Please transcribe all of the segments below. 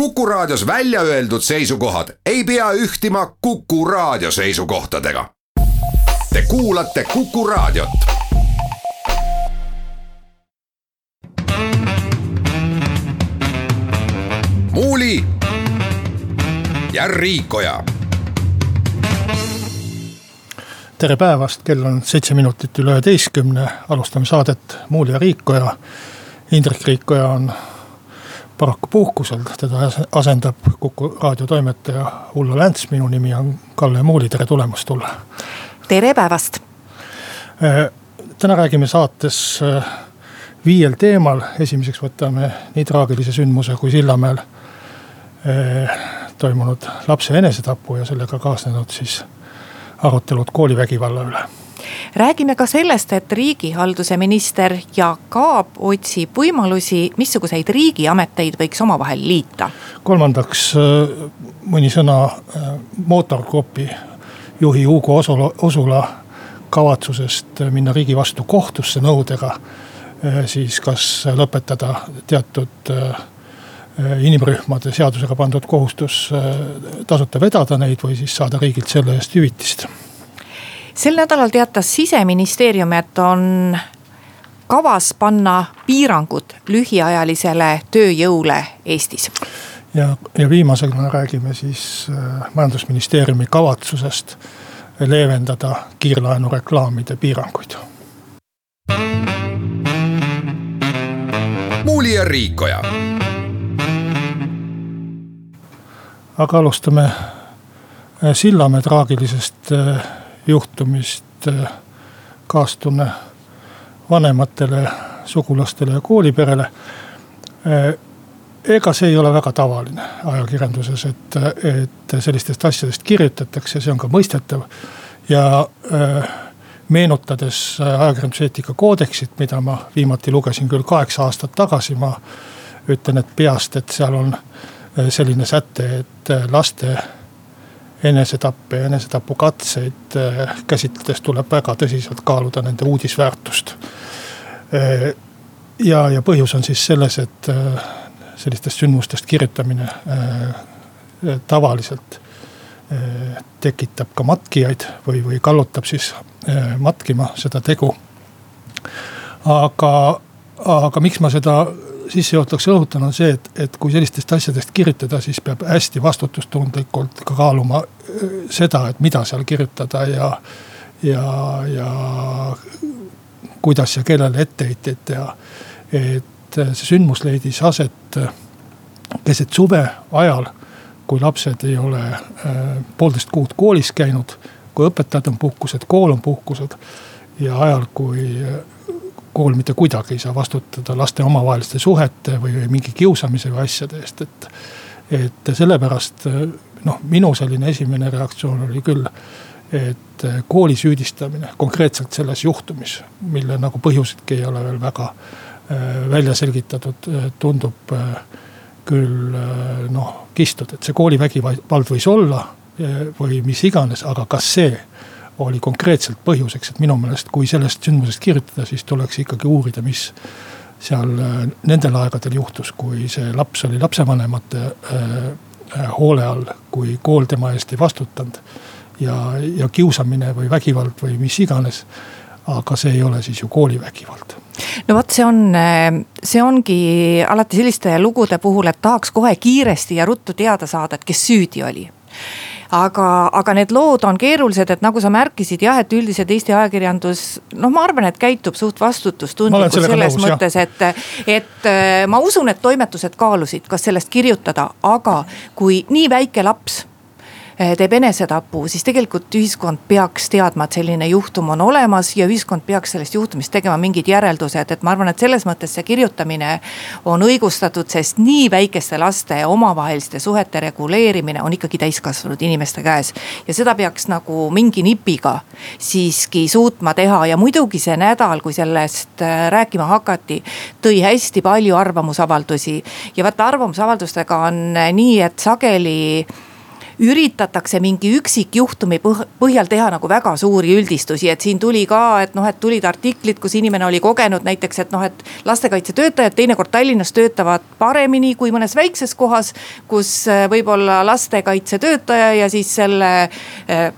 Kuku Raadios välja öeldud seisukohad ei pea ühtima Kuku Raadio seisukohtadega. Te kuulate Kuku Raadiot. muuli ja Riikoja. tere päevast, kell on seitse minutit üle üheteistkümne, alustame saadet Muuli ja Riikoja. Indrek Riikoja on paraku puhkusel, teda asendab Kuku raadio toimetaja Ulla Länts, minu nimi on Kalle Muuli, tere tulemast Ulla. tere päevast. Äh, täna räägime saates äh, viiel teemal, esimeseks võtame nii traagilise sündmuse kui Sillamäel äh, toimunud lapse enesetapu ja sellega kaasnenud siis arutelud koolivägivalla üle räägime ka sellest, et riigihalduse minister Jaak Aab otsib võimalusi, missuguseid riigiameteid võiks omavahel liita. kolmandaks äh, mõni sõna äh, mootorgrupi juhi Hugo Osula, Osula kavatsusest minna riigi vastu kohtusse nõudega. Äh, siis kas lõpetada teatud inimrühmade seadusega pandud kohustus tasuta vedada neid või siis saada riigilt selle eest hüvitist sel nädalal teatas siseministeerium, et on kavas panna piirangud lühiajalisele tööjõule Eestis. ja, ja viimasena räägime siis äh, majandusministeeriumi kavatsusest leevendada kiirlaenureklaamide piiranguid. muuli ja Riikoja. aga alustame äh, Sillamäe traagilisest äh, juhtumist äh, kaastunne vanematele, sugulastele ja kooliperele. Äh, ega see ei ole väga tavaline ajakirjanduses, et, et sellistest asjadest kirjutatakse, see on ka mõistetav. ja äh, meenutades ajakirjanduseetika koodeksit, mida ma viimati lugesin küll kaheksa aastat tagasi, ma ütlen, et peast, et seal on selline säte, et laste enesetappe ja enesetapukatseid äh, käsitledes tuleb väga tõsiselt kaaluda nende uudisväärtust. Äh, ja, ja põhjus on siis selles, et äh, sellistest sündmustest kirjutamine tavaliselt tekitab ka matkijaid või, või kallutab siis matkima seda tegu. aga, aga miks ma seda sissejuhatuseks rõhutan, on see, et, et kui sellistest asjadest kirjutada, siis peab hästi vastutustundlikult ka kaaluma äh, seda, et mida seal kirjutada ja, ja, ja kuidas ja kellele etteheiteid teha. et see sündmus leidis aset äh, keset suve ajal, kui lapsed ei ole äh, poolteist kuud koolis käinud, kui õpetajad on puhkused, kool on puhkused ja ajal, kui kool mitte kuidagi ei saa vastutada laste omavaheliste suhete või, mingi kiusamise või asjade eest, et. et sellepärast noh, minu selline esimene reaktsioon oli küll, et kooli süüdistamine konkreetselt selles juhtumis, mille nagu põhjusedki ei ole veel väga äh, välja selgitatud, tundub äh, küll äh, noh, kistud, et see koolivägivald võis olla või mis iganes, aga kas see oli konkreetselt põhjuseks, et minu meelest, kui sellest sündmusest kirjutada, siis tuleks ikkagi uurida, mis seal äh, nendel aegadel juhtus, kui see laps oli lapsevanemate äh, äh, hoole all, kui kool tema eest ei vastutanud. ja, ja kiusamine või vägivald või mis iganes. aga see ei ole siis ju koolivägivald no vot, see on, see ongi alati selliste lugude puhul, et tahaks kohe kiiresti ja ruttu teada saada, et kes süüdi oli aga, aga need lood on keerulised, et nagu sa märkisid jah, et üldiselt Eesti ajakirjandus, noh, ma arvan, et käitub suht vastutustundlikult selles nõus, mõttes, et, et äh, ma usun, et toimetused kaalusid, kas sellest kirjutada, aga kui nii väike laps teeb enesetapu, siis tegelikult ühiskond peaks teadma, et selline juhtum on olemas ja ühiskond peaks sellest juhtumist tegema mingid järeldused, et ma arvan, et selles mõttes see kirjutamine on õigustatud, sest nii väikeste laste omavaheliste suhete reguleerimine on ikkagi täiskasvanud inimeste käes. ja seda peaks nagu mingi nipiga siiski suutma teha ja muidugi see nädal, kui sellest äh, rääkima hakati, tõi hästi palju arvamusavaldusi ja vaata arvamusavaldustega on nii, et sageli üritatakse mingi üksikjuhtumi põhjal teha nagu väga suuri üldistusi, et siin tuli ka, et noh, et tulid artiklid, kus inimene oli kogenud näiteks, et noh, et lastekaitsetöötajad teinekord Tallinnas töötavad paremini kui mõnes väikses kohas, kus äh, võib-olla lastekaitsetöötaja ja siis selle äh,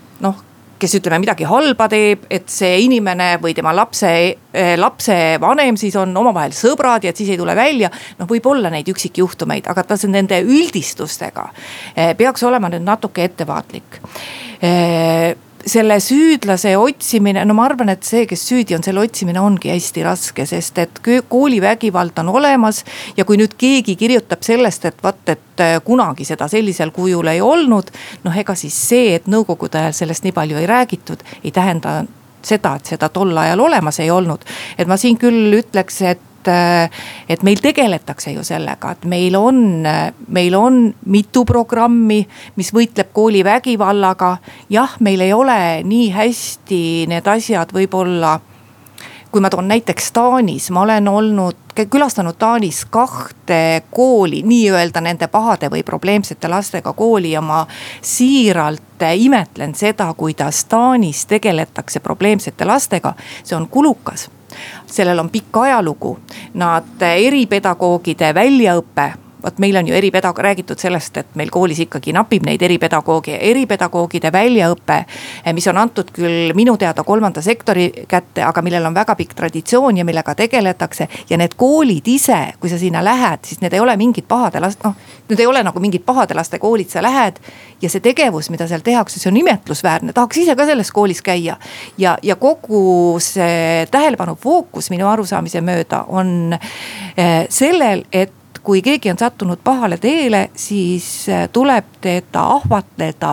kes ütleme midagi halba teeb, et see inimene või tema lapse, eh, lapse vanem siis on omavahel sõbrad ja et siis ei tule välja. noh, võib olla neid üksikjuhtumeid, aga ta nende üldistustega eh, peaks olema nüüd natuke ettevaatlik eh, selle süüdlase otsimine, no ma arvan, et see, kes süüdi on, selle otsimine ongi hästi raske, sest et koolivägivald on olemas. ja kui nüüd keegi kirjutab sellest, et vaat, et äh, kunagi seda sellisel kujul ei olnud. noh, ega siis see, et nõukogude ajal sellest nii palju ei räägitud, ei tähenda seda, et seda tol ajal olemas ei olnud. et ma siin küll ütleks, et et, et meil tegeletakse ju sellega, et meil on, meil on mitu programmi, mis võitleb koolivägivallaga. jah, meil ei ole nii hästi need asjad võib-olla kui ma toon näiteks Taanis, ma olen olnud, külastanud Taanis kahte kooli, nii-öelda nende pahade või probleemsete lastega kooli ja ma siiralt imetlen seda, kuidas Taanis tegeletakse probleemsete lastega. see on kulukas sellel on pikk ajalugu, nad eripedagoogide väljaõpe vot meil on ju eripedagoog, räägitud sellest, et meil koolis ikkagi napib neid eripedagoogi, eripedagoogide väljaõpe. Eh, mis on antud küll minu teada kolmanda sektori kätte, aga millel on väga pikk traditsioon ja millega tegeletakse. ja need koolid ise, kui sa sinna lähed, siis need ei ole mingid pahade last-, noh. Need ei ole nagu mingid pahade laste koolid, sa lähed ja see tegevus, mida seal tehakse, see on imetlusväärne, tahaks ise ka selles koolis käia. ja, ja kogu see tähelepanu fookus minu arusaamise mööda on eh, sellel, et kui keegi on sattunud pahale teele, siis äh, tuleb teda ahvatleda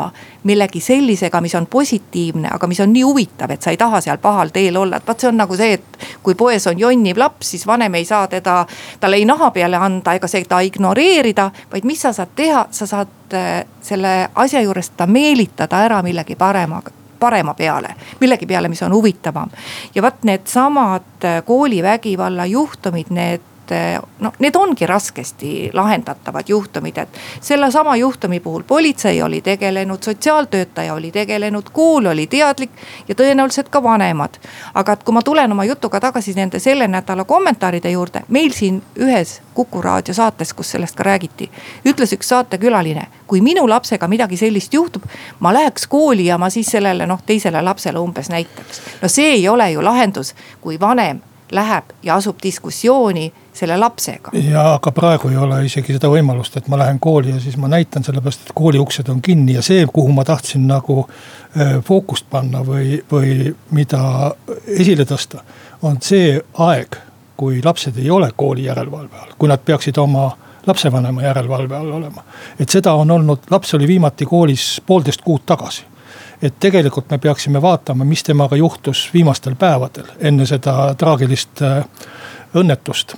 millegi sellisega, mis on positiivne, aga mis on nii huvitav, et sa ei taha seal pahal teel olla, et vaat see on nagu see, et kui poes on jonniv laps, siis vanem ei saa teda, talle ei naha peale anda ega seda ignoreerida. vaid mis sa saad teha, sa saad äh, selle asja juures ta meelitada ära millegi paremaga parema peale, millegi peale, mis on huvitavam. ja vot needsamad äh, koolivägivalla juhtumid, need et no need ongi raskesti lahendatavad juhtumid, et sellesama juhtumi puhul politsei oli tegelenud, sotsiaaltöötaja oli tegelenud, kool oli teadlik ja tõenäoliselt ka vanemad. aga et kui ma tulen oma jutuga tagasi nende selle nädala kommentaaride juurde, meil siin ühes Kuku raadio saates, kus sellest ka räägiti, ütles üks saatekülaline, kui minu lapsega midagi sellist juhtub, ma läheks kooli ja ma siis sellele noh, teisele lapsele umbes näitaks. no see ei ole ju lahendus, kui vanem läheb ja asub diskussiooni selle lapsega. ja aga praegu ei ole isegi seda võimalust, et ma lähen kooli ja siis ma näitan, sellepärast et kooli uksed on kinni ja see, kuhu ma tahtsin nagu äh, fookust panna või, või mida esile tõsta. on see aeg, kui lapsed ei ole kooli järelevalve all, kui nad peaksid oma lapsevanema järelevalve all olema. et seda on olnud, laps oli viimati koolis poolteist kuud tagasi et tegelikult me peaksime vaatama, mis temaga juhtus viimastel päevadel enne seda traagilist äh, õnnetust.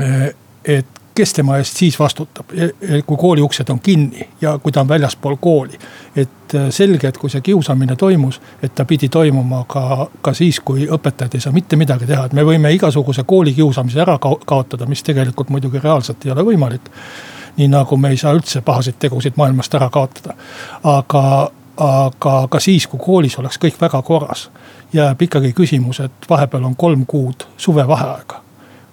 Äh, et kes tema eest siis vastutab, e, e, kui kooli uksed on kinni ja kui ta on väljaspool kooli. et selge, et kui see kiusamine toimus, et ta pidi toimuma ka, ka siis, kui õpetajad ei saa mitte midagi teha, et me võime igasuguse koolikiusamise ära kaotada, mis tegelikult muidugi reaalselt ei ole võimalik nii nagu me ei saa üldse pahasid tegusid maailmast ära kaotada. aga, aga ka siis, kui koolis oleks kõik väga korras, jääb ikkagi küsimus, et vahepeal on kolm kuud suvevaheaega.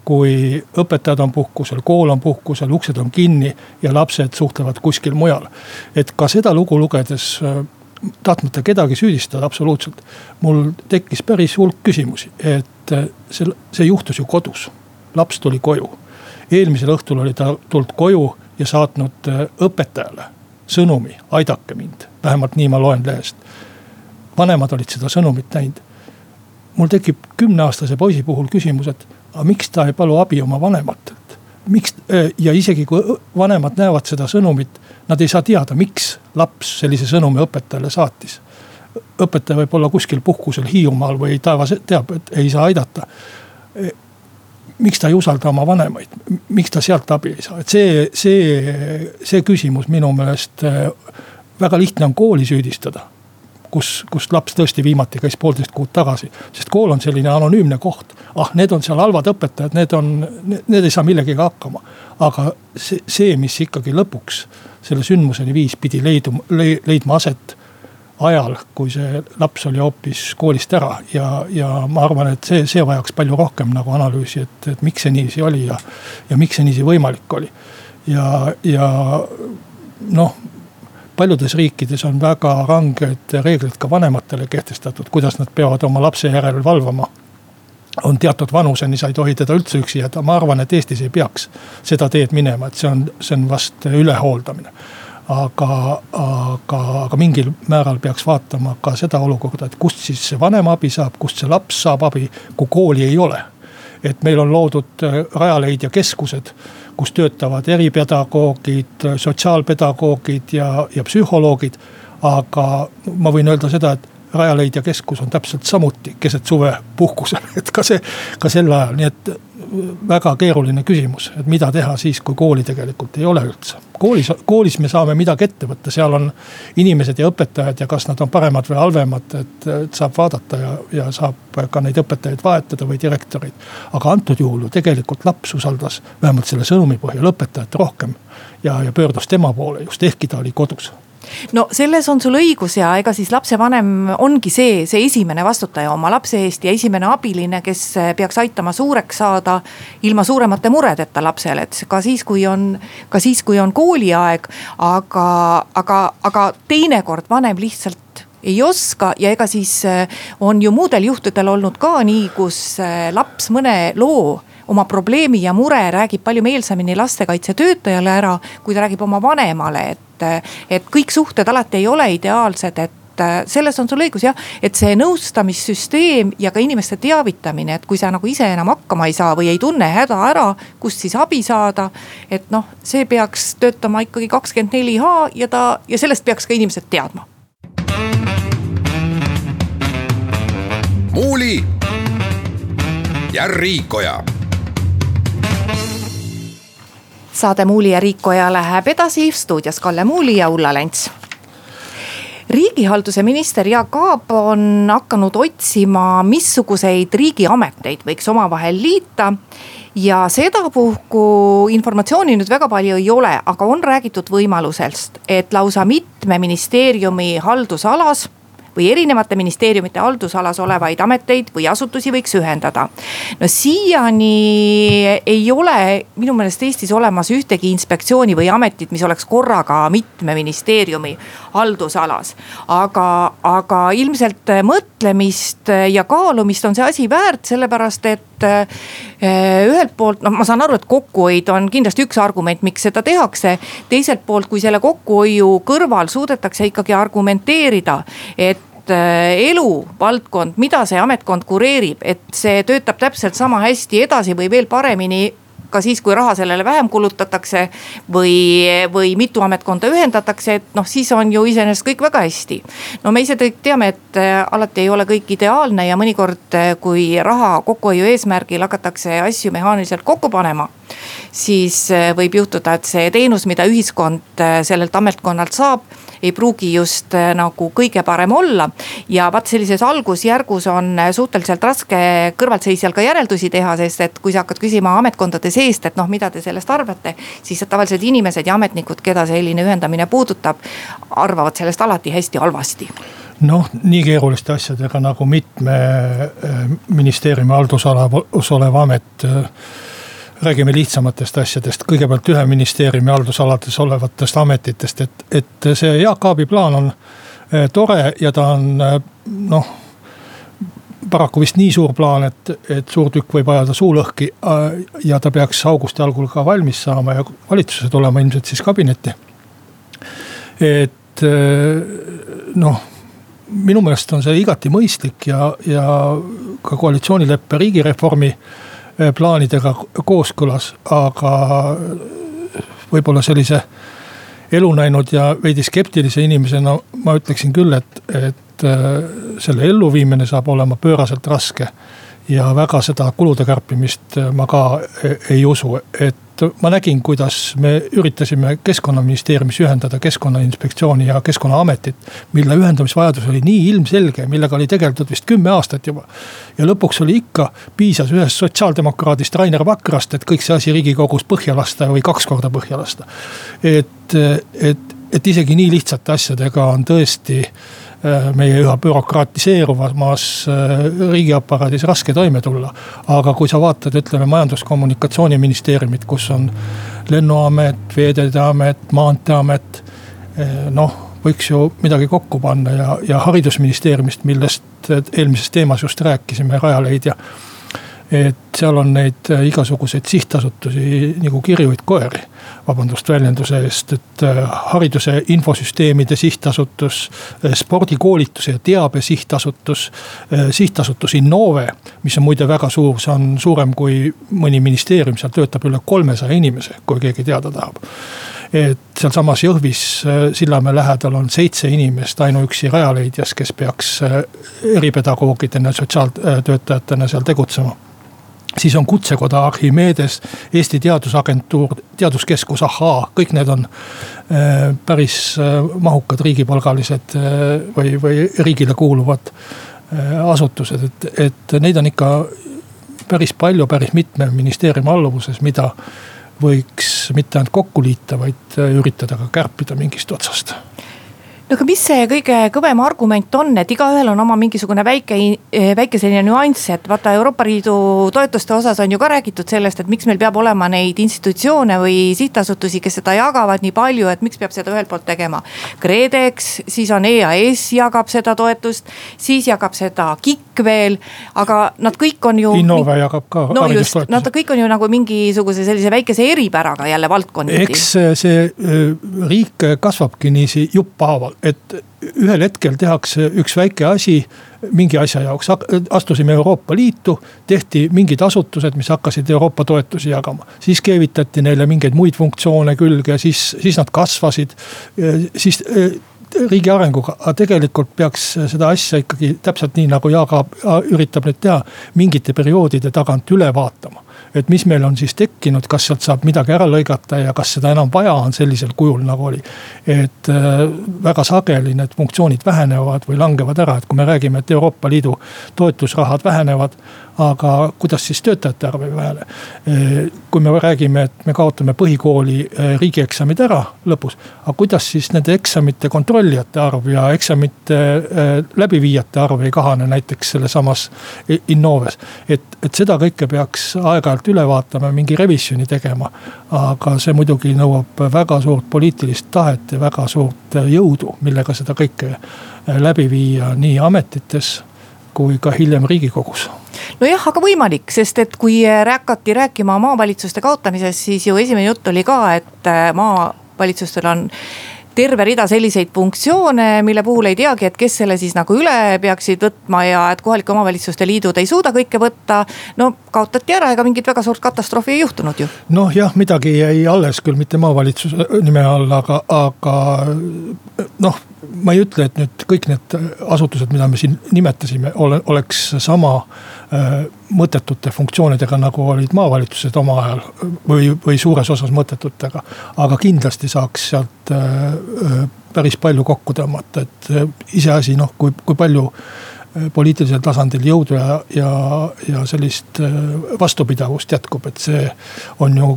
Kui õpetajad on puhkusel, kool on puhkusel, uksed on kinni ja lapsed suhtlevad kuskil mujal. et ka seda lugu lugedes tahtmata kedagi süüdistada absoluutselt. mul tekkis päris hulk küsimusi, et see, see juhtus ju kodus. laps tuli koju, eelmisel õhtul oli ta tulnud koju ja saatnud õpetajale sõnumi, aidake mind, vähemalt nii ma loen lehest. vanemad olid seda sõnumit näinud. mul tekib kümneaastase poisi puhul küsimus, et aga miks ta ei palu abi oma vanematelt? miks ja isegi kui vanemad näevad seda sõnumit, nad ei saa teada, miks laps sellise sõnumi õpetajale saatis. õpetaja võib olla kuskil puhkusel Hiiumaal või taevas teab, et ei saa aidata miks ta ei usalda oma vanemaid, miks ta sealt abi ei saa, et see, see, see küsimus minu meelest äh, väga lihtne on kooli süüdistada. Kus, kus laps tõesti viimati käis poolteist kuud tagasi. sest kool on selline anonüümne koht, ah, need on seal halvad õpetajad, need on, need ei saa millegagi hakkama. aga see, see, mis ikkagi lõpuks selle sündmuseni viis, pidi leiduma, leidma aset ajal, kui see laps oli hoopis koolist ära ja, ja ma arvan, et see, see vajaks palju rohkem nagu analüüsi, et, et miks see niiviisi oli ja, ja miks see niiviisi võimalik oli. ja, ja noh, paljudes riikides on väga ranged reeglid ka vanematele kehtestatud, kuidas nad peavad oma lapse järel valvama. On teatud vanuseni, sa ei tohi teda üldse üksi jätta, ma arvan, et Eestis ei peaks seda teed minema, et see on, see on vast ülehooldamine. Aga, aga, aga mingil määral peaks vaatama ka seda olukorda, et kust siis see vanem abi saab, kust see laps saab abi, kui kooli ei ole. et meil on loodud äh, Rajaleidja keskused, kus töötavad eripedagoogid, sotsiaalpedagoogid ja, ja psühholoogid. aga ma võin öelda seda, et Rajaleidja keskus on täpselt samuti keset suve puhkusel, et ka see, ka sel ajal, nii et väga keeruline küsimus, et mida teha siis, kui kooli tegelikult ei ole üldse. koolis, koolis me saame midagi ette võtta, seal on inimesed ja õpetajad ja kas nad on paremad või halvemad, et, et saab vaadata ja, ja saab ka neid õpetajaid vahetada või direktoreid. aga antud juhul ju tegelikult laps usaldas vähemalt selle sõnumi põhjal õpetajat rohkem ja, ja pöördus tema poole just, ehkki ta oli kodus no selles on sul õigus ja ega siis lapsevanem ongi see, see esimene vastutaja oma lapse eest ja esimene abiline, kes peaks aitama suureks saada. ilma suuremate muredeta lapsele, et ka siis, kui on, ka siis, kui on kooliaeg, aga, aga, aga teinekord vanem lihtsalt ei oska ja ega siis on ju muudel juhtudel olnud ka nii, kus laps mõne loo oma probleemi ja mure räägib palju meelsamini lastekaitsetöötajale ära, kui ta räägib oma vanemale, et, et kõik suhted alati ei ole ideaalsed, et selles on sul õigus jah, et see nõustamissüsteem ja ka inimeste teavitamine, et kui sa nagu ise enam hakkama ei saa või ei tunne häda ära, kust siis abi saada. et noh, see peaks töötama ikkagi kakskümmend neli H ja ta ja sellest peaks ka inimesed teadma. muuli ja Riikoja saade Muuli ja Riikoja läheb edasi, stuudios Kalle Muuli ja Ulla Lents riigihalduse minister Jaak Aab on hakanud otsima, missuguseid riigiameteid võiks omavahel liita. ja sedapuhku informatsiooni nüüd väga palju ei ole, aga on räägitud võimalusest, et lausa mitme ministeeriumi haldusalas või erinevate ministeeriumite haldusalas olevaid ameteid või asutusi võiks ühendada. no siiani ei ole minu meelest Eestis olemas ühtegi inspektsiooni või ametit, mis oleks korraga mitme ministeeriumi haldusalas. aga, aga ilmselt mõtlemist ja kaalumist on see asi väärt, sellepärast et eh, ühelt poolt noh, ma saan aru, et kokkuhoid on kindlasti üks argument, miks seda tehakse. teiselt poolt, kui selle kokkuhoiu kõrval suudetakse ikkagi argumenteerida, et eh, eluvaldkond, mida see ametkond kureerib, et see töötab täpselt sama hästi edasi või veel paremini ka siis, kui raha sellele vähem kulutatakse või, või mitu ametkonda ühendatakse, et noh, siis on ju iseenesest kõik väga hästi. no me ise kõik teame, et äh, alati ei ole kõik ideaalne ja mõnikord, äh, kui raha kokkuhoiu eesmärgil hakatakse asju mehaaniliselt kokku panema siis äh, võib juhtuda, et see teenus, mida ühiskond sellelt ametkonnalt saab ei pruugi just äh, nagu kõige parem olla. ja vaat sellises algusjärgus on äh, suhteliselt raske kõrvaltseisjal ka järeldusi teha, sest et kui sa hakkad küsima ametkondade seest, et noh, mida te sellest arvate. siis tavalised inimesed ja ametnikud, keda selline ühendamine puudutab, arvavad sellest alati hästi halvasti noh, nii keeruliste asjadega nagu mitme äh, ministeeriumi haldusalas olev amet räägime lihtsamatest asjadest, kõigepealt ühe ministeeriumi haldusalades olevatest ametitest, et, et see Jaak Aabi plaan on eh, tore ja ta on eh, noh paraku vist nii suur plaan, et, et suur tükk võib ajada suu lõhki. Eh, ja ta peaks augusti algul ka valmis saama ja valitsusse tulema ilmselt siis kabinetti. et noh, minu meelest on see igati mõistlik ja, ja ka koalitsioonileppe riigireformi plaanidega kooskõlas, aga võib-olla sellise elu näinud ja veidi skeptilise inimesena ma ütleksin küll, et, et eh, selle elluviimine saab olema pööraselt raske. ja väga seda kulude kärpimist ma ka ei usu, et ma nägin, kuidas me üritasime keskkonnaministeeriumis ühendada keskkonnainspektsiooni ja keskkonnaametit. mille ühendamisvajadus oli nii ilmselge, millega oli tegeldud vist kümme aastat juba. ja lõpuks oli ikka, piisas ühest sotsiaaldemokraadist Rainer Vakrast, et kõik see asi riigikogus põhja lasta või kaks korda põhja lasta. et, et, et isegi nii lihtsate asjadega on tõesti meie üha bürokratiseeruvamas äh, riigiaparaadis raske toime tulla. aga kui sa vaatad, ütleme majandus-kommunikatsiooniministeeriumit, kus on lennuamet, veeteede amet, maanteeamet. Äh, noh, võiks ju midagi kokku panna ja, ja haridusministeeriumist, millest eelmises teemas just rääkisime, Rajaleidja et seal on neid äh, igasuguseid sihtasutusi nagu kirjuid koeri. vabandust väljenduse eest, et äh, hariduse infosüsteemide sihtasutus, äh, spordikoolituse ja teabe sihtasutus, sihtasutus Innove. mis on muide väga suur, see on suurem kui mõni ministeerium, seal töötab üle kolmesaja inimese, kui keegi teada tahab et sealsamas Jõhvis Sillamäe lähedal on seitse inimest ainuüksi Rajaleidjas, kes peaks eripedagoogidena, sotsiaaltöötajatena seal tegutsema siis on Kutsekoda Archimedes, Eesti Teadusagentuur, Teaduskeskus Ahhaa, kõik need on äh, päris äh, mahukad riigipalgalised äh, või, või riigile kuuluvad asutused, et, et neid on ikka päris palju, päris mitme ministeeriumi alluvuses, mida võiks mitte ainult kokku liita, vaid üritada ka kärpida mingist otsast no aga mis see kõige kõvem argument on, et igaühel on oma mingisugune väike, eh, väike selline nüanss, et vaata Euroopa Liidu toetuste osas on ju ka räägitud sellest, et miks meil peab olema neid institutsioone või sihtasutusi, kes seda jagavad nii palju, et miks peab seda ühelt poolt tegema. KredEx, siis on EAS jagab seda toetust, siis jagab seda KIK veel, aga nad kõik on ju. Innove jagab ka. no just, nad kõik on ju nagu mingisuguse sellise väikese eripäraga jälle valdkonniti. eks see riik kasvabki niiviisi jupphaaval et ühel hetkel tehakse üks väike asi mingi asja jaoks, astusime Euroopa Liitu, tehti mingid asutused, mis hakkasid Euroopa toetusi jagama. siis keevitati neile mingeid muid funktsioone külge siis, siis nad kasvasid, siis e, riigi arenguga, aga tegelikult peaks seda asja ikkagi täpselt nii nagu Jaak Aab üritab nüüd teha, mingite perioodide tagant üle vaatama et mis meil on siis tekkinud, kas sealt saab midagi ära lõigata ja kas seda enam vaja on sellisel kujul, nagu oli. et äh, väga sageli need funktsioonid vähenevad või langevad ära, et kui me räägime, et Euroopa Liidu toetusrahad vähenevad aga kuidas siis töötajate arv ei vähene. kui me räägime, et me kaotame põhikooli eh, riigieksamid ära lõpus, aga kuidas siis nende eksamite kontrollijate arv ja eksamite läbiviijate arv ei kahane näiteks sellesamas Innoves. et, et seda kõike peaks aeg-ajalt üle vaatama, mingi revisjoni tegema. aga see muidugi nõuab väga suurt poliitilist tahet ja väga suurt jõudu, millega seda kõike eh, läbi viia nii ametites kui ka hiljem riigikogus nojah, aga võimalik, sest et kui hakati rääkima maavalitsuste kaotamisest, siis ju esimene jutt oli ka, et äh, maavalitsustel on terve rida selliseid funktsioone, mille puhul ei teagi, et kes selle siis nagu üle peaksid võtma ja et kohalike omavalitsuste liidud ei suuda kõike võtta. no kaotati ära, ega mingit väga suurt katastroofi ei juhtunud ju. noh, jah, midagi jäi alles küll mitte maavalitsuse nime all, aga, aga noh ma ei ütle, et nüüd kõik need asutused, mida me siin nimetasime, ole, oleks sama äh, mõttetute funktsioonidega, nagu olid maavalitsused oma ajal. või, või suures osas mõttetutega. aga kindlasti saaks sealt äh, äh päris palju kokku tõmmata, et äh, iseasi noh, kui, kui palju äh, poliitilisel tasandil jõudu ja, ja, ja sellist äh, vastupidavust jätkub, et see on ju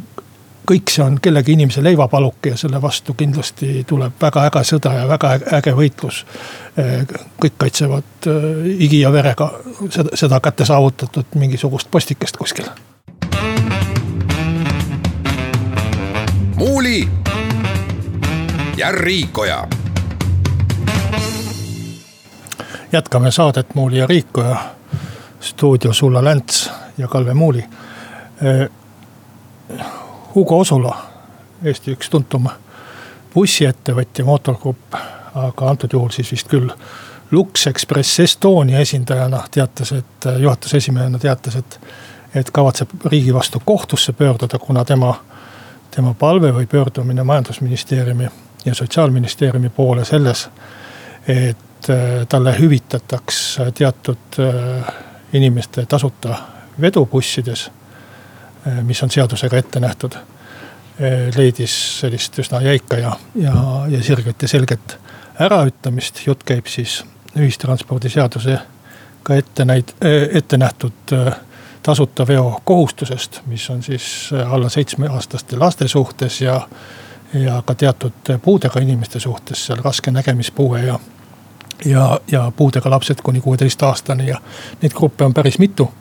kõik see on kellegi inimese leivapaluke ja selle vastu kindlasti tuleb väga äge sõda ja väga äge võitlus. kõik kaitsevad äh, higi ja verega seda, seda kätte saavutatud mingisugust postikest kuskil. muuli ja Riikoja. jätkame saadet Muuli ja Riikoja. stuudios Ulla Länts ja Kalve Muuli Hugo Osula, Eesti üks tuntum bussiettevõtja, mootorgrupp, aga antud juhul siis vist küll. Lux Express Estonia esindajana teatas, et juhatuse esimehena teatas, et, et kavatseb riigi vastu kohtusse pöörduda, kuna tema, tema palve või pöördumine majandusministeeriumi ja sotsiaalministeeriumi poole selles, et talle hüvitataks teatud inimeste tasuta vedu bussides, mis on seadusega ette nähtud. leidis sellist üsna jäika ja, ja, ja sirget ja selget äraütlemist, jutt käib siis ühistranspordiseadusega ette näid-, ette nähtud tasuta veo kohustusest, mis on siis alla seitsmeaastaste laste suhtes ja ja ka teatud puudega inimeste suhtes seal raske nägemispuue ja, ja, ja puudega lapsed kuni kuueteistaastani ja neid gruppe on päris mitu.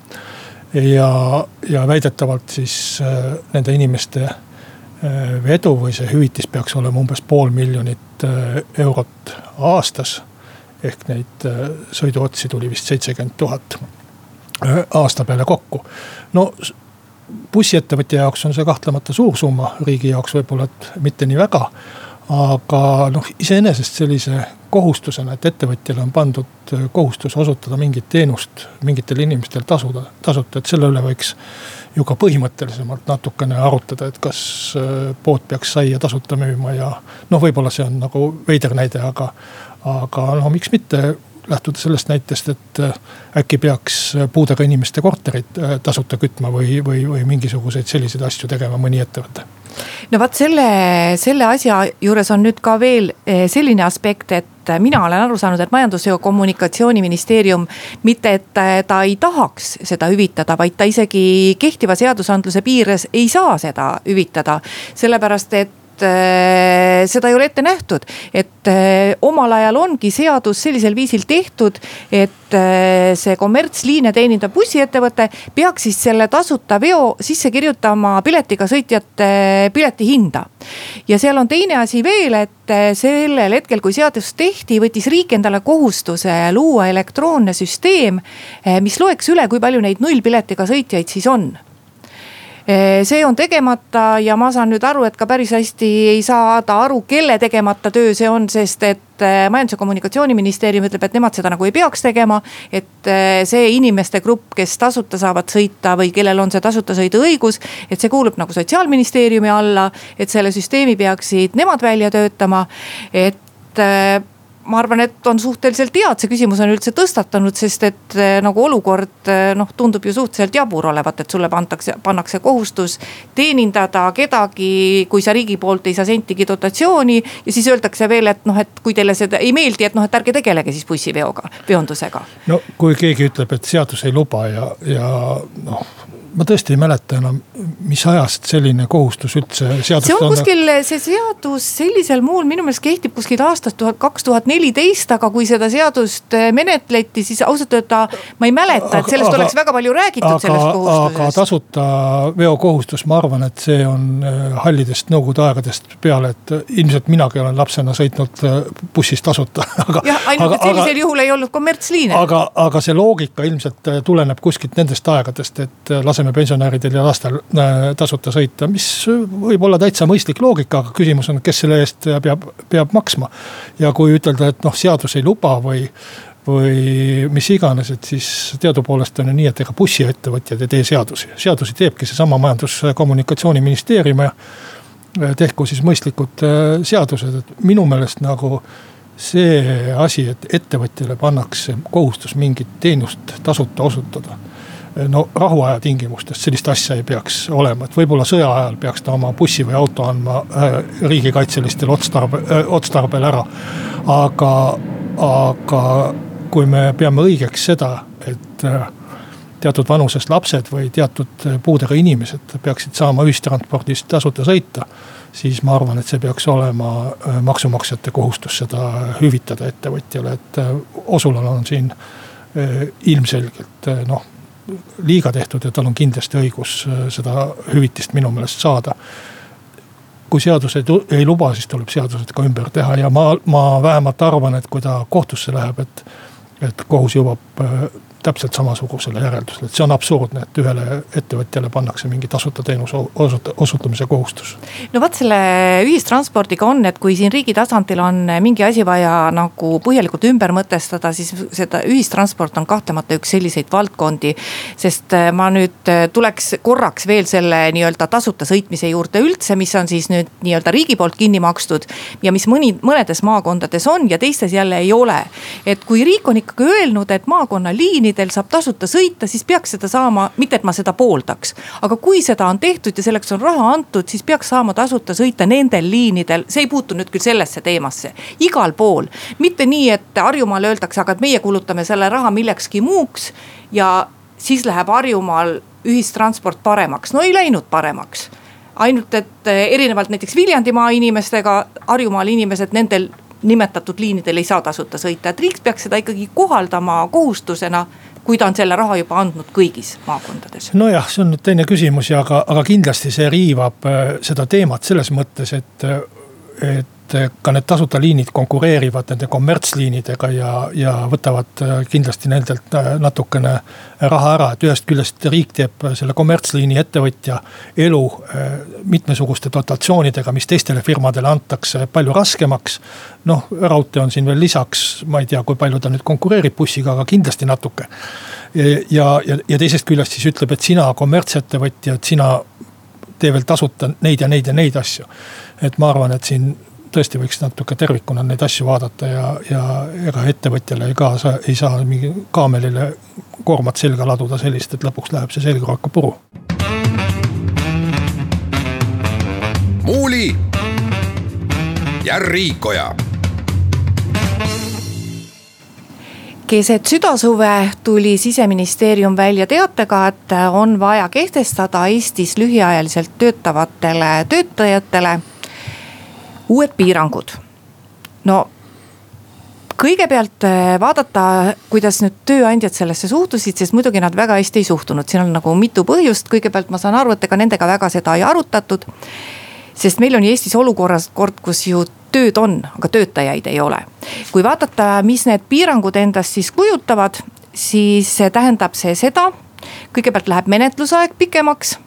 Ja, ja väidetavalt siis äh, nende inimeste äh, vedu või see hüvitis peaks olema umbes pool miljonit äh, eurot aastas. ehk neid sõiduotsi tuli vist seitsekümmend tuhat aasta peale kokku. no bussiettevõtja jaoks on see kahtlemata suur summa, riigi jaoks võib-olla, et mitte nii väga. aga noh, iseenesest sellise kohustusena, et ettevõtjale on pandud kohustus osutada mingit teenust mingitele inimestele tasuda, tasuta, et selle üle võiks ju ka põhimõttelisemalt natukene arutada, et kas äh, pood peaks saia tasuta müüma ja noh, võib-olla see on nagu veider näide, aga, aga no miks mitte lähtuda sellest näitest, et äh, äkki peaks äh, puudega inimeste korterid äh, tasuta kütma või, või, või mingisuguseid selliseid asju tegema mõni ettevõte. No vot selle, selle asja juures on nüüd ka veel selline aspekt, et mina olen aru saanud, et majandus- ja kommunikatsiooniministeerium mitte, et ta ei tahaks seda hüvitada, vaid ta isegi kehtiva seadusandluse piires ei saa seda hüvitada. sellepärast, et äh, seda ei ole ette nähtud. et äh, omal ajal ongi seadus sellisel viisil tehtud, et äh, see kommertsliine teenindav bussiettevõte peaks siis selle tasuta veo sisse kirjutama piletiga sõitjate piletihinda. ja seal on teine asi veel, et sellel hetkel, kui seadus tehti, võttis riik endale kohustuse luua elektroonne süsteem, mis loeks üle, kui palju neid nullpiletiga sõitjaid siis on see on tegemata ja ma saan nüüd aru, et ka päris hästi ei saada aru, kelle tegemata töö see on, sest et eh, majandus- ja kommunikatsiooniministeerium ütleb, et nemad seda nagu ei peaks tegema. et eh, see inimeste grupp, kes tasuta saavad sõita või kellel on see tasuta sõidu õigus, et see kuulub nagu sotsiaalministeeriumi alla, et selle süsteemi peaksid nemad välja töötama, et ma arvan, et on suhteliselt hea, et see küsimus on üldse tõstatanud, sest et eh, nagu olukord eh, noh, tundub ju suhteliselt jabur olevat, et sulle pandakse, pannakse kohustus teenindada kedagi, kui sa riigi poolt ei saa sentigi dotatsiooni. ja siis öeldakse veel, et noh, et kui teile see ei meeldi, et noh, et ärge tegelege siis bussiveoga, veondusega. no kui keegi ütleb, et seadus ei luba ja, ja noh ma tõesti ei mäleta enam, mis ajast selline kohustus üldse seadust. see on kuskil, see seadus sellisel muul minu meelest kehtib kuskilt aastast tuhat, kaks tuhat neliteist, aga kui seda seadust äh, menetleti, siis ausalt öelda ma ei mäleta, et sellest aga, oleks väga palju räägitud aga, sellest kohustusest. aga tasuta veokohustus, ma arvan, et see on äh, hallidest nõukogude aegadest peale, et äh, ilmselt minagi olen lapsena sõitnud bussis tasuta jah, ainult aga, et sellisel aga, juhul ei olnud kommertsliine. aga, aga see loogika ilmselt tuleneb kuskilt nendest aegadest, et laseme laseme pensionäridel ja lastel äh, tasuta sõita, mis võib olla täitsa mõistlik loogika, aga küsimus on, kes selle eest peab, peab maksma. ja kui ütelda, et noh, seadus ei luba või, või mis iganes, et siis teadupoolest on ju nii, et ega bussiettevõtjad ei tee seadusi, seadusi teebki seesama Majandus- ja Kommunikatsiooniministeerium ja tehku siis mõistlikud äh, seadused, et minu meelest nagu see asi, et ettevõtjale pannakse kohustus mingit teenust tasuta osutada no rahuaja tingimustes sellist asja ei peaks olema, et võib-olla sõja ajal peaks ta oma bussi või auto andma äh, riigikaitselistel otstarbe, äh, otstarbel ära. aga, aga kui me peame õigeks seda, et äh, teatud vanusest lapsed või teatud puudega inimesed peaksid saama ühistranspordis tasuta sõita. siis ma arvan, et see peaks olema maksumaksjate kohustus seda hüvitada ettevõtjale, et Osulal on siin ilmselgelt noh liiga tehtud ja tal on kindlasti õigus äh, seda hüvitist minu meelest saada. kui seadus ei, ei luba, siis tuleb seadused ka ümber teha ja ma, ma vähemalt arvan, et kui ta kohtusse läheb, et, et kohus jõuab äh, täpselt samasugusele järeldusele, et see on absurdne, et ühele ettevõtjale pannakse mingi tasuta teenuse osutamise kohustus. no vot selle ühistranspordiga on, et kui siin riigi tasandil on mingi asi vaja nagu põhjalikult ümber mõtestada, siis seda ühistransport on kahtlemata üks selliseid valdkondi. sest äh, ma nüüd äh, tuleks korraks veel selle nii-öelda tasuta sõitmise juurde üldse, mis on siis nüüd nii-öelda riigi poolt kinni makstud. ja mis mõni, mõnedes maakondades on ja teistes jälle ei ole. et kui riik on ikkagi öelnud, et maakonnaliinid liinidel saab tasuta sõita, siis peaks seda saama, mitte et ma seda pooldaks. aga kui seda on tehtud ja selleks on raha antud, siis peaks saama tasuta sõita nendel liinidel, see ei puutu nüüd küll sellesse teemasse. igal pool, mitte nii, et Harjumaal öeldakse, aga et meie kulutame selle raha millekski muuks ja siis läheb Harjumaal ühistransport paremaks, no ei läinud paremaks ainult et eh, erinevalt näiteks Viljandimaa inimestega, Harjumaal inimesed nendel nimetatud liinidel ei saa tasuta sõita, et riik peaks seda ikkagi kohaldama kohustusena kui ta on selle raha juba andnud kõigis maakondades. nojah, see on nüüd teine küsimus ja aga, aga kindlasti see riivab eh, seda teemat selles mõttes, et, et et ka need tasuta liinid konkureerivad nende kommertsliinidega ja, ja võtavad äh, kindlasti nendelt äh, natukene raha ära, et ühest küljest riik teeb selle kommertsliini ettevõtja elu äh, mitmesuguste dotatsioonidega, mis teistele firmadele antakse, palju raskemaks. noh, raudtee on siin veel lisaks, ma ei tea, kui palju ta nüüd konkureerib bussiga, aga kindlasti natuke. ja, ja, ja teisest küljest siis ütleb, et sina kommertsettevõtja, et sina tee veel tasuta neid ja neid ja neid asju. et ma arvan, et siin tõesti võiks natuke tervikuna neid asju vaadata ja, ja ega ettevõtjale ka sa ei saa mingi kaamelile koormat selga laduda sellist, et lõpuks läheb see selgroog ka puru. muuli ja Riikoja keset südasuve tuli siseministeerium välja teatega, et on vaja kehtestada Eestis lühiajaliselt töötavatele töötajatele uued piirangud. no kõigepealt äh, vaadata, kuidas nüüd tööandjad sellesse suhtusid, sest muidugi nad väga hästi ei suhtunud, siin on nagu mitu põhjust, kõigepealt ma saan aru, et ega nendega väga seda ei arutatud. sest meil on Eestis olukorras kord, kus ju tööd on, aga töötajaid ei ole. kui vaadata, mis need piirangud endast siis kujutavad, siis tähendab see seda, kõigepealt läheb menetlusaeg pikemaks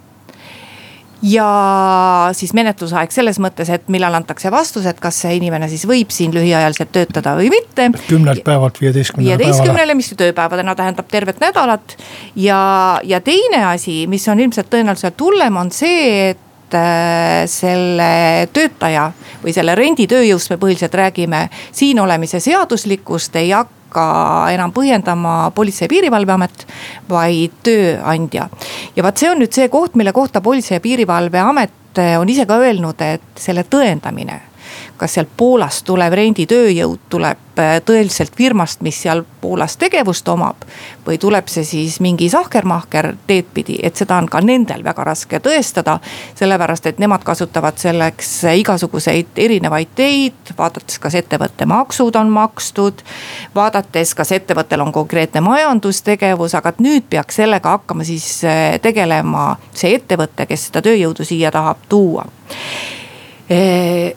ja siis menetlusaeg selles mõttes, et millal antakse vastus, et kas see inimene siis võib siin lühiajaliselt töötada või mitte. kümnelt päevalt viieteistkümnele päevale. viieteistkümnele, mis tööpäevadena tähendab tervet nädalat. ja, ja teine asi, mis on ilmselt tõenäoliselt hullem, on see, et äh, selle töötaja või selle renditööjõust me põhiliselt räägime, siin olemise seaduslikkust ei hakka hakka enam põhjendama Politsei- ja Piirivalveamet, vaid tööandja. ja vaat see on nüüd see koht, mille kohta Politsei- ja Piirivalveamet on ise ka öelnud, et selle tõendamine kas sealt Poolast tulev renditööjõud tuleb äh, tõeliselt firmast, mis seal Poolas tegevust omab. või tuleb see siis mingi sahkermahker teed pidi, et seda on ka nendel väga raske tõestada. sellepärast, et nemad kasutavad selleks igasuguseid erinevaid teid, vaadates, kas ettevõtte maksud on makstud. vaadates, kas ettevõttel on konkreetne majandustegevus, aga nüüd peaks sellega hakkama siis äh, tegelema see ettevõte, kes seda tööjõudu siia tahab tuua äh,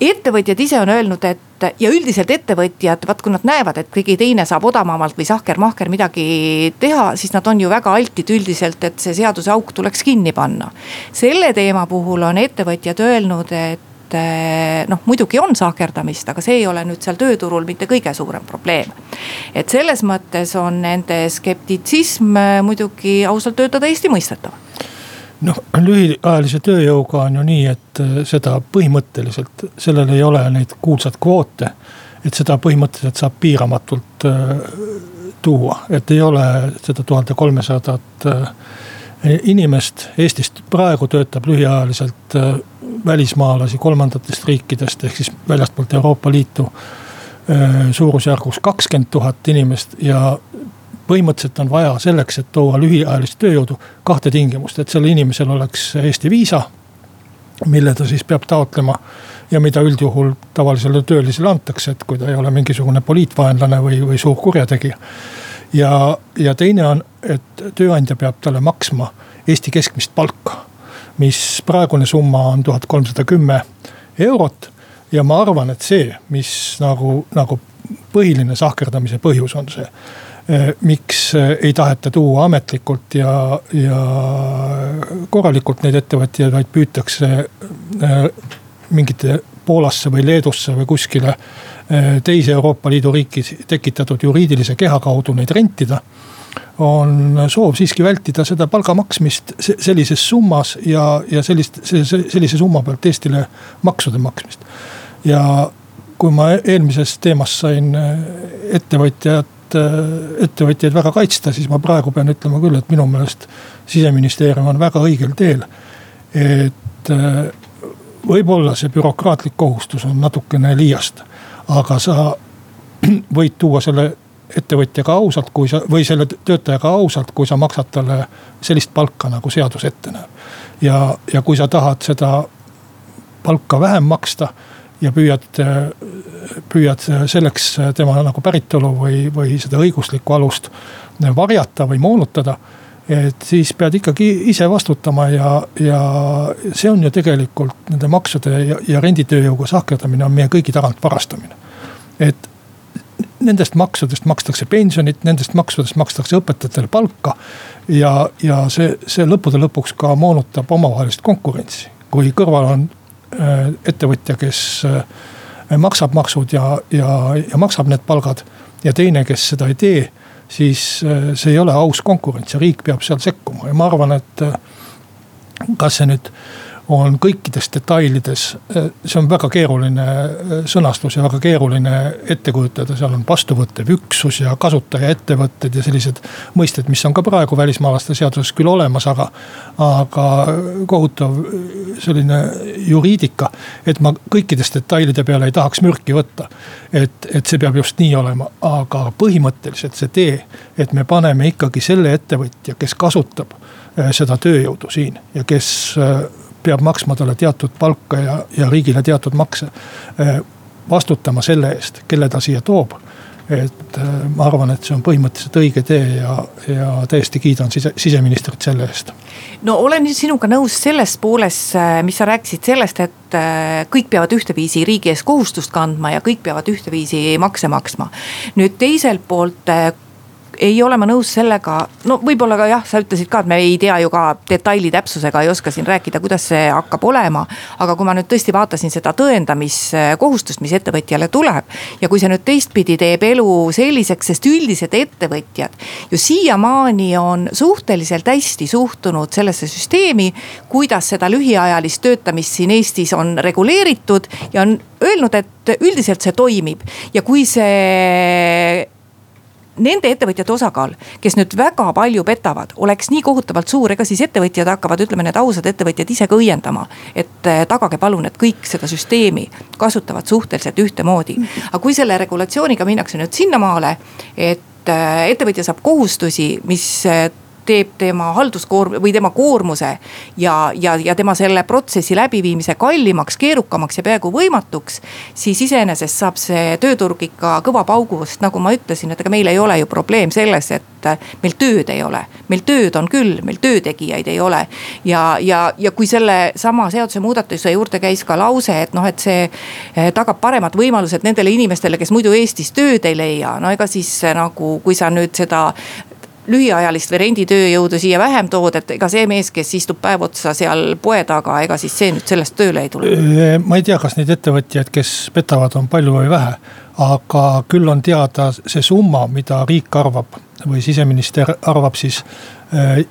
ettevõtjad ise on öelnud, et ja üldiselt ettevõtjad, vaat kui nad näevad, et keegi teine saab odavamalt või sahker-mahker midagi teha, siis nad on ju väga altid üldiselt, et see seaduse auk tuleks kinni panna. selle teema puhul on ettevõtjad öelnud, et noh, muidugi on sahkerdamist, aga see ei ole nüüd seal tööturul mitte kõige suurem probleem. et selles mõttes on nende skeptitsism muidugi ausalt öelda täiesti mõistetav noh, lühiajalise tööjõuga on ju nii, et äh, seda põhimõtteliselt, sellel ei ole neid kuulsat kvoote. et seda põhimõtteliselt saab piiramatult äh, tuua, et ei ole seda tuhande kolmesadat äh, inimest. Eestist praegu töötab lühiajaliselt välismaalasi kolmandatest riikidest ehk siis väljastpoolt Euroopa Liitu suurusjärgus kakskümmend tuhat inimest ja põhimõtteliselt on vaja selleks, et tuua lühiajalist tööjõudu, kahte tingimust, et sellel inimesel oleks Eesti viisa. mille ta siis peab taotlema ja mida üldjuhul tavalisele töölisele antakse, et kui ta ei ole mingisugune poliitvaenlane või, või suur kurjategija. ja, ja teine on, et tööandja peab talle maksma Eesti keskmist palka. mis praegune summa on tuhat kolmsada kümme eurot ja ma arvan, et see, mis nagu, nagu põhiline sahkerdamise põhjus on see miks eh, ei taheta tuua ametlikult ja, ja korralikult neid ettevõtjaid, vaid püütakse eh, mingite Poolasse või Leedusse või kuskile teise Euroopa Liidu riiki tekitatud juriidilise keha kaudu neid rentida. on soov siiski vältida seda palga maksmist sellises summas ja, ja sellist, sellise summa pealt Eestile maksude maksmist. ja kui ma eelmises teemas sain ettevõtjat ettevõtjaid väga kaitsta, siis ma praegu pean ütlema küll, et minu meelest siseministeerium on väga õigel teel. et võib-olla see bürokraatlik kohustus on natukene liiast, aga sa võid tuua selle ettevõtjaga ausalt, kui sa või selle töötajaga ausalt, kui sa maksad talle sellist palka, nagu seadus ette näeb. ja, ja kui sa tahad seda palka vähem maksta ja püüad, püüad selleks tema nagu päritolu või, või seda õiguslikku alust varjata või moonutada. et siis pead ikkagi ise vastutama ja, ja see on ju tegelikult nende maksude ja, ja renditööjõuga sahkerdamine on meie kõigi tagant varastamine. et nendest maksudest makstakse pensionit, nendest maksudest makstakse õpetajatele palka. ja, ja see, see lõppude lõpuks ka moonutab omavahelist konkurentsi, kui kõrval on ettevõtja, kes äh, maksab maksud ja, ja, ja maksab need palgad. ja teine, kes seda ei tee, siis äh, see ei ole aus konkurents ja riik peab seal sekkuma ja ma arvan, et kas see nüüd on kõikides detailides, see on väga keeruline äh, sõnastus ja väga keeruline ette kujutada, seal on vastuvõttev üksus ja kasutajaettevõtted ja sellised mõisted, mis on ka praegu välismaalaste seaduses küll olemas, aga. aga kohutav selline juriidika, et ma kõikides detailide peale ei tahaks mürki võtta. et, et see peab just nii olema, aga põhimõtteliselt see tee, et me paneme ikkagi selle ettevõtja, kes kasutab seda tööjõudu siin ja kes peab maksma talle teatud palka ja, ja riigile teatud makse. Eh, vastutama selle eest, kelle ta siia toob. et eh, ma arvan, et see on põhimõtteliselt õige tee ja, ja täiesti kiidan sise, siseministrit selle eest. no olen sinuga nõus selles pooles, eh, mis sa rääkisid sellest, et kõik peavad ühteviisi riigi ees kohustust kandma ja kõik peavad ühteviisi makse maksma. nüüd teiselt poolt ei ole ma nõus sellega, no võib-olla ka jah, sa ütlesid ka, et me ei tea ju ka detaili täpsusega ei oska siin rääkida, kuidas see hakkab olema. aga kui ma nüüd tõesti vaatasin seda tõendamiskohustust, mis ettevõtjale tuleb. ja kui see nüüd teistpidi teeb elu selliseks, sest üldised ettevõtjad ju siiamaani on suhteliselt hästi suhtunud sellesse süsteemi. kuidas seda lühiajalist töötamist siin Eestis on reguleeritud ja on öelnud, et üldiselt see toimib ja kui see nende ettevõtjate osakaal, kes nüüd väga palju petavad, oleks nii kohutavalt suur, ega siis ettevõtjad hakkavad, ütleme, need ausad ettevõtjad ise ka õiendama. et eh, tagage palun, et kõik seda süsteemi kasutavad suhteliselt ühtemoodi. aga kui selle regulatsiooniga minnakse nüüd sinnamaale, et eh, ettevõtja saab kohustusi, mis eh, teeb tema halduskoorm- või tema koormuse ja, ja, ja tema selle protsessi läbiviimise kallimaks, keerukamaks ja peaaegu võimatuks. siis iseenesest saab see tööturg ikka kõva paugu, sest nagu ma ütlesin, et ega meil ei ole ju probleem selles, et meil tööd ei ole. meil tööd on küll, meil töötegijaid ei ole. ja, ja, ja kui sellesama seadusemuudatuse juurde käis ka lause, et noh, et see eh, tagab paremad võimalused nendele inimestele, kes muidu Eestis tööd ei leia. no ega siis nagu, kui sa nüüd seda lühiajalist või renditööjõudu siia vähem tood, et ega see mees, kes istub päev otsa seal poe taga, ega siis see nüüd sellest tööle ei tule? ma ei tea, kas neid ettevõtjaid, kes petavad, on palju või vähe. aga küll on teada see summa, mida riik arvab või siseminister arvab siis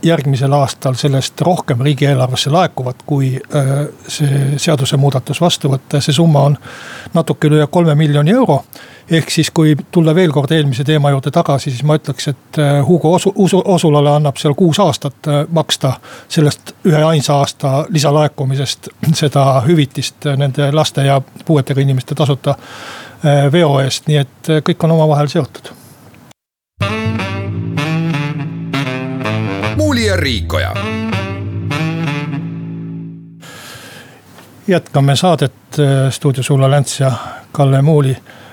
järgmisel aastal sellest rohkem riigieelarvesse laekuvat, kui see seadusemuudatus vastu võtta ja see summa on natuke üle kolme miljoni euro ehk siis, kui tulla veel kord eelmise teema juurde tagasi, siis ma ütleks, et äh, Hugo Osu, Usu, Osulale annab seal kuus aastat äh, maksta sellest ühe ainsa aasta lisalaekumisest seda hüvitist nende laste ja puuetega inimeste tasuta äh, veo eest, nii et kõik on omavahel seotud. muuli ja Riikoja. Jätkame saadet stuudios Ulla Länts ja Kalle Muuli. Äh,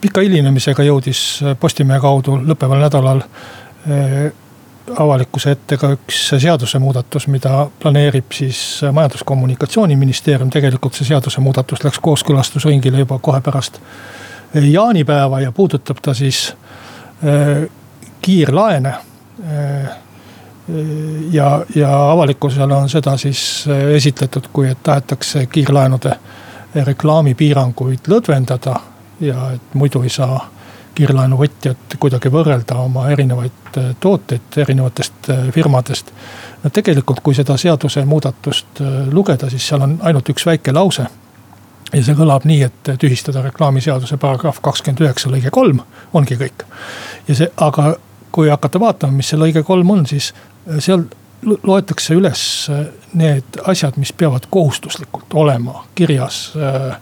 pika hilinemisega jõudis Postimehe kaudu lõppeval nädalal äh, avalikkuse ette ka üks seadusemuudatus, mida planeerib siis Majandus-Kommunikatsiooniministeerium. tegelikult see seadusemuudatus läks kooskõlastusringile juba kohe pärast jaanipäeva ja puudutab ta siis äh, kiirlaene. ja, ja avalikkusele on seda siis esitletud, kui et tahetakse kiirlaenude reklaamipiiranguid lõdvendada ja et muidu ei saa kiirlaenuvõtjad kuidagi võrrelda oma erinevaid äh, tooteid erinevatest äh, firmadest. no tegelikult, kui seda seadusemuudatust äh, lugeda, siis seal on ainult üks väike lause. ja see kõlab nii, et tühistada reklaamiseaduse paragrahv kakskümmend üheksa lõige kolm, ongi kõik. ja see, aga kui hakata vaatama, mis see lõige kolm on, siis seal loetakse üles need asjad, mis peavad kohustuslikult olema kirjas äh,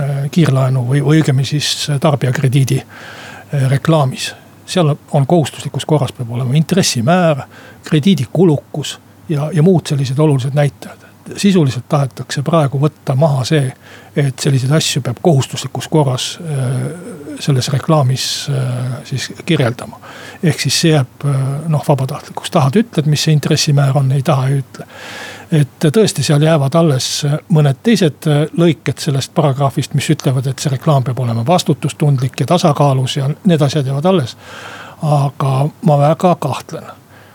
Äh, kiirlaenu või, õigemini siis tarbijakrediidi äh, reklaamis. seal on kohustuslikus korras peab olema intressimäär, krediidikulukus ja, ja muud sellised olulised näitajad. sisuliselt tahetakse praegu võtta maha see, et selliseid asju peab kohustuslikus korras äh, selles reklaamis siis kirjeldama. ehk siis see jääb noh vabatahtlikuks, tahad ütled, mis see intressimäär on, ei taha ei ütle et tõesti, seal jäävad alles mõned teised lõiked sellest paragrahvist, mis ütlevad, et see reklaam peab olema vastutustundlik ja tasakaalus ja need asjad jäävad alles. aga ma väga kahtlen,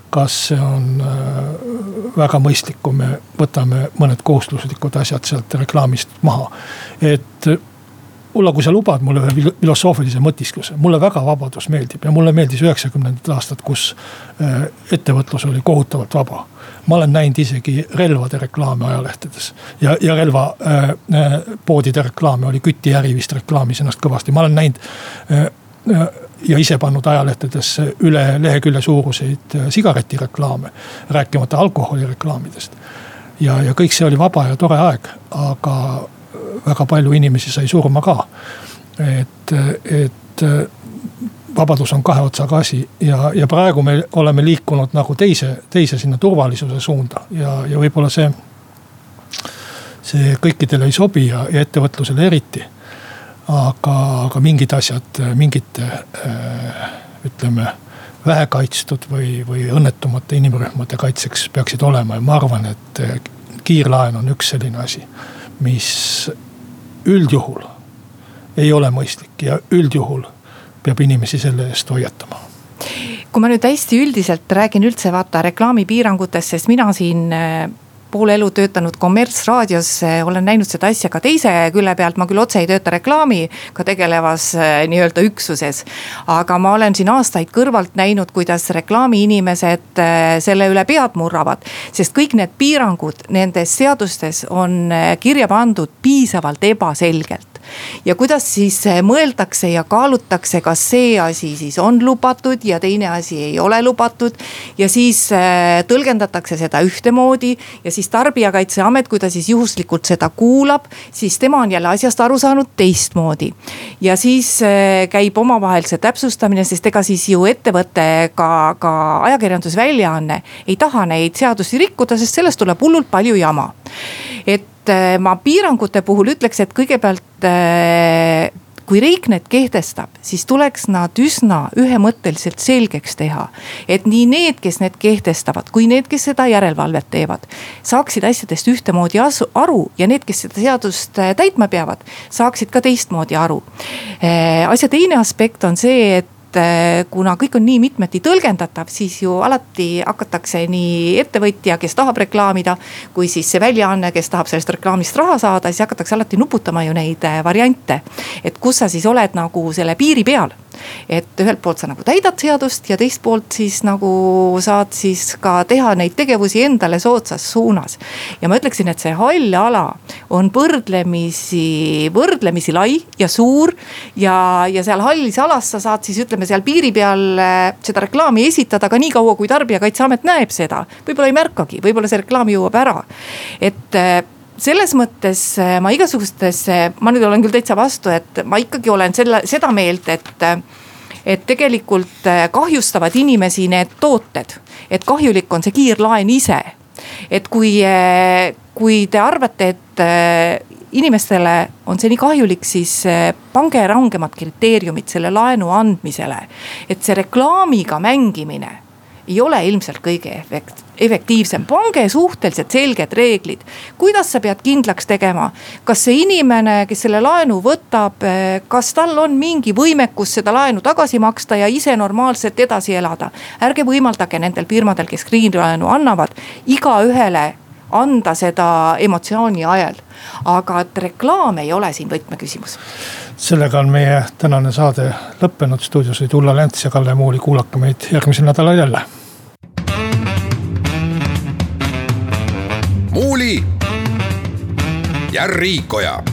kas see on äh, väga mõistlik, kui me võtame mõned kohustuslikud asjad sealt reklaamist maha. et Ulla, kui sa lubad mulle ühe filosoofilise mõtiskluse, mulle väga vabadus meeldib ja mulle meeldis üheksakümnendad aastad, kus äh, ettevõtlus oli kohutavalt vaba ma olen näinud isegi relvade reklaame ajalehtedes ja, ja relvapoodide äh, äh reklaame oli kütiäri vist reklaamis ennast kõvasti, ma olen näinud ja ise pannud ajalehtedesse üle lehekülje suuruseid sigaretireklaame, rääkimata alkoholireklaamidest. ja, ja kõik see oli vaba ja tore aeg, aga väga palju inimesi sai surma ka. et, et vabadus on kahe otsaga asi ja, ja praegu me oleme liikunud nagu teise, teise sinna turvalisuse suunda ja, ja võib-olla see. see kõikidele ei sobi ja, ja ettevõtlusele eriti. aga, aga mingid asjad mingite äh, ütleme vähe kaitstud või, või õnnetumate inimrühmade kaitseks peaksid olema ja ma arvan, et kiirlaen on üks selline asi, mis üldjuhul ei ole mõistlik ja üldjuhul peab inimesi selle eest hoiatama. Kui ma nüüd hästi üldiselt räägin üldse vaata reklaamipiirangutest, sest mina siin äh, pool elu töötanud kommertsraadios, äh, olen näinud seda asja ka teise külje pealt, ma küll otse ei tööta reklaamiga tegelevas äh, nii-öelda üksuses. aga ma olen siin aastaid kõrvalt näinud, kuidas reklaamiinimesed selle üle pead murravad. sest kõik need piirangud nendes seadustes on kirja pandud piisavalt ebaselgelt ja kuidas siis eh, mõeldakse ja kaalutakse, kas see asi siis on lubatud ja teine asi ei ole lubatud. ja siis eh, tõlgendatakse seda ühtemoodi ja siis tarbijakaitseamet, kui ta siis juhuslikult seda kuulab, siis tema on jälle asjast aru saanud teistmoodi. ja siis eh, käib omavahel see täpsustamine, sest ega siis ju ettevõte ka, ka ajakirjandusväljaanne ei taha neid seadusi rikkuda, sest sellest tuleb hullult palju jama. et äh, ma piirangute puhul ütleks, et kõigepealt äh, kui riik need kehtestab, siis tuleks nad üsna ühemõtteliselt selgeks teha. et nii need, kes need kehtestavad, kui need, kes seda järelevalvet teevad, saaksid asjadest ühtemoodi aru ja need, kes seda seadust äh, täitma peavad, saaksid ka teistmoodi aru. asja teine aspekt on see, et et eh, kuna kõik on nii mitmeti tõlgendatav, siis ju alati hakatakse nii ettevõtja, kes tahab reklaamida, kui siis see väljaanne, kes tahab sellest reklaamist raha saada, siis hakatakse alati nuputama ju neid eh, variante. et kus sa siis oled nagu selle piiri peal et ühelt poolt sa nagu täidad seadust ja teist poolt siis nagu saad siis ka teha neid tegevusi endale soodsas suunas. ja ma ütleksin, et see hall ala on võrdlemisi, võrdlemisi lai ja suur. ja, ja seal hallis alas sa saad siis ütleme seal piiri peal äh, seda reklaami esitada ka nii kaua, kui tarbijakaitseamet näeb seda. võib-olla ei märkagi, võib-olla see reklaam jõuab ära, et äh, selles mõttes äh, ma igasugustesse, ma nüüd olen küll täitsa vastu, et ma ikkagi olen selle, seda meelt, et et tegelikult kahjustavad inimesi need tooted, et kahjulik on see kiirlaen ise. et kui, kui te arvate, et inimestele on see nii kahjulik, siis pange rangemad kriteeriumid selle laenu andmisele. et see reklaamiga mängimine ei ole ilmselt kõige efekt-, efektiivsem, pange suhteliselt selged reeglid. kuidas sa pead kindlaks tegema, kas see inimene, kes selle laenu võtab, kas tal on mingi võimekus seda laenu tagasi maksta ja ise normaalselt edasi elada. ärge võimaldage nendel firmadel, kes kriinlaenu annavad, igaühele anda seda emotsiooni ajel. aga et reklaam ei ole siin võtmeküsimus sellega on meie tänane saade lõppenud, stuudios olid Ulla Lents ja Kalle Muuli, kuulake meid järgmisel nädalal jälle Muuli ja Riikoja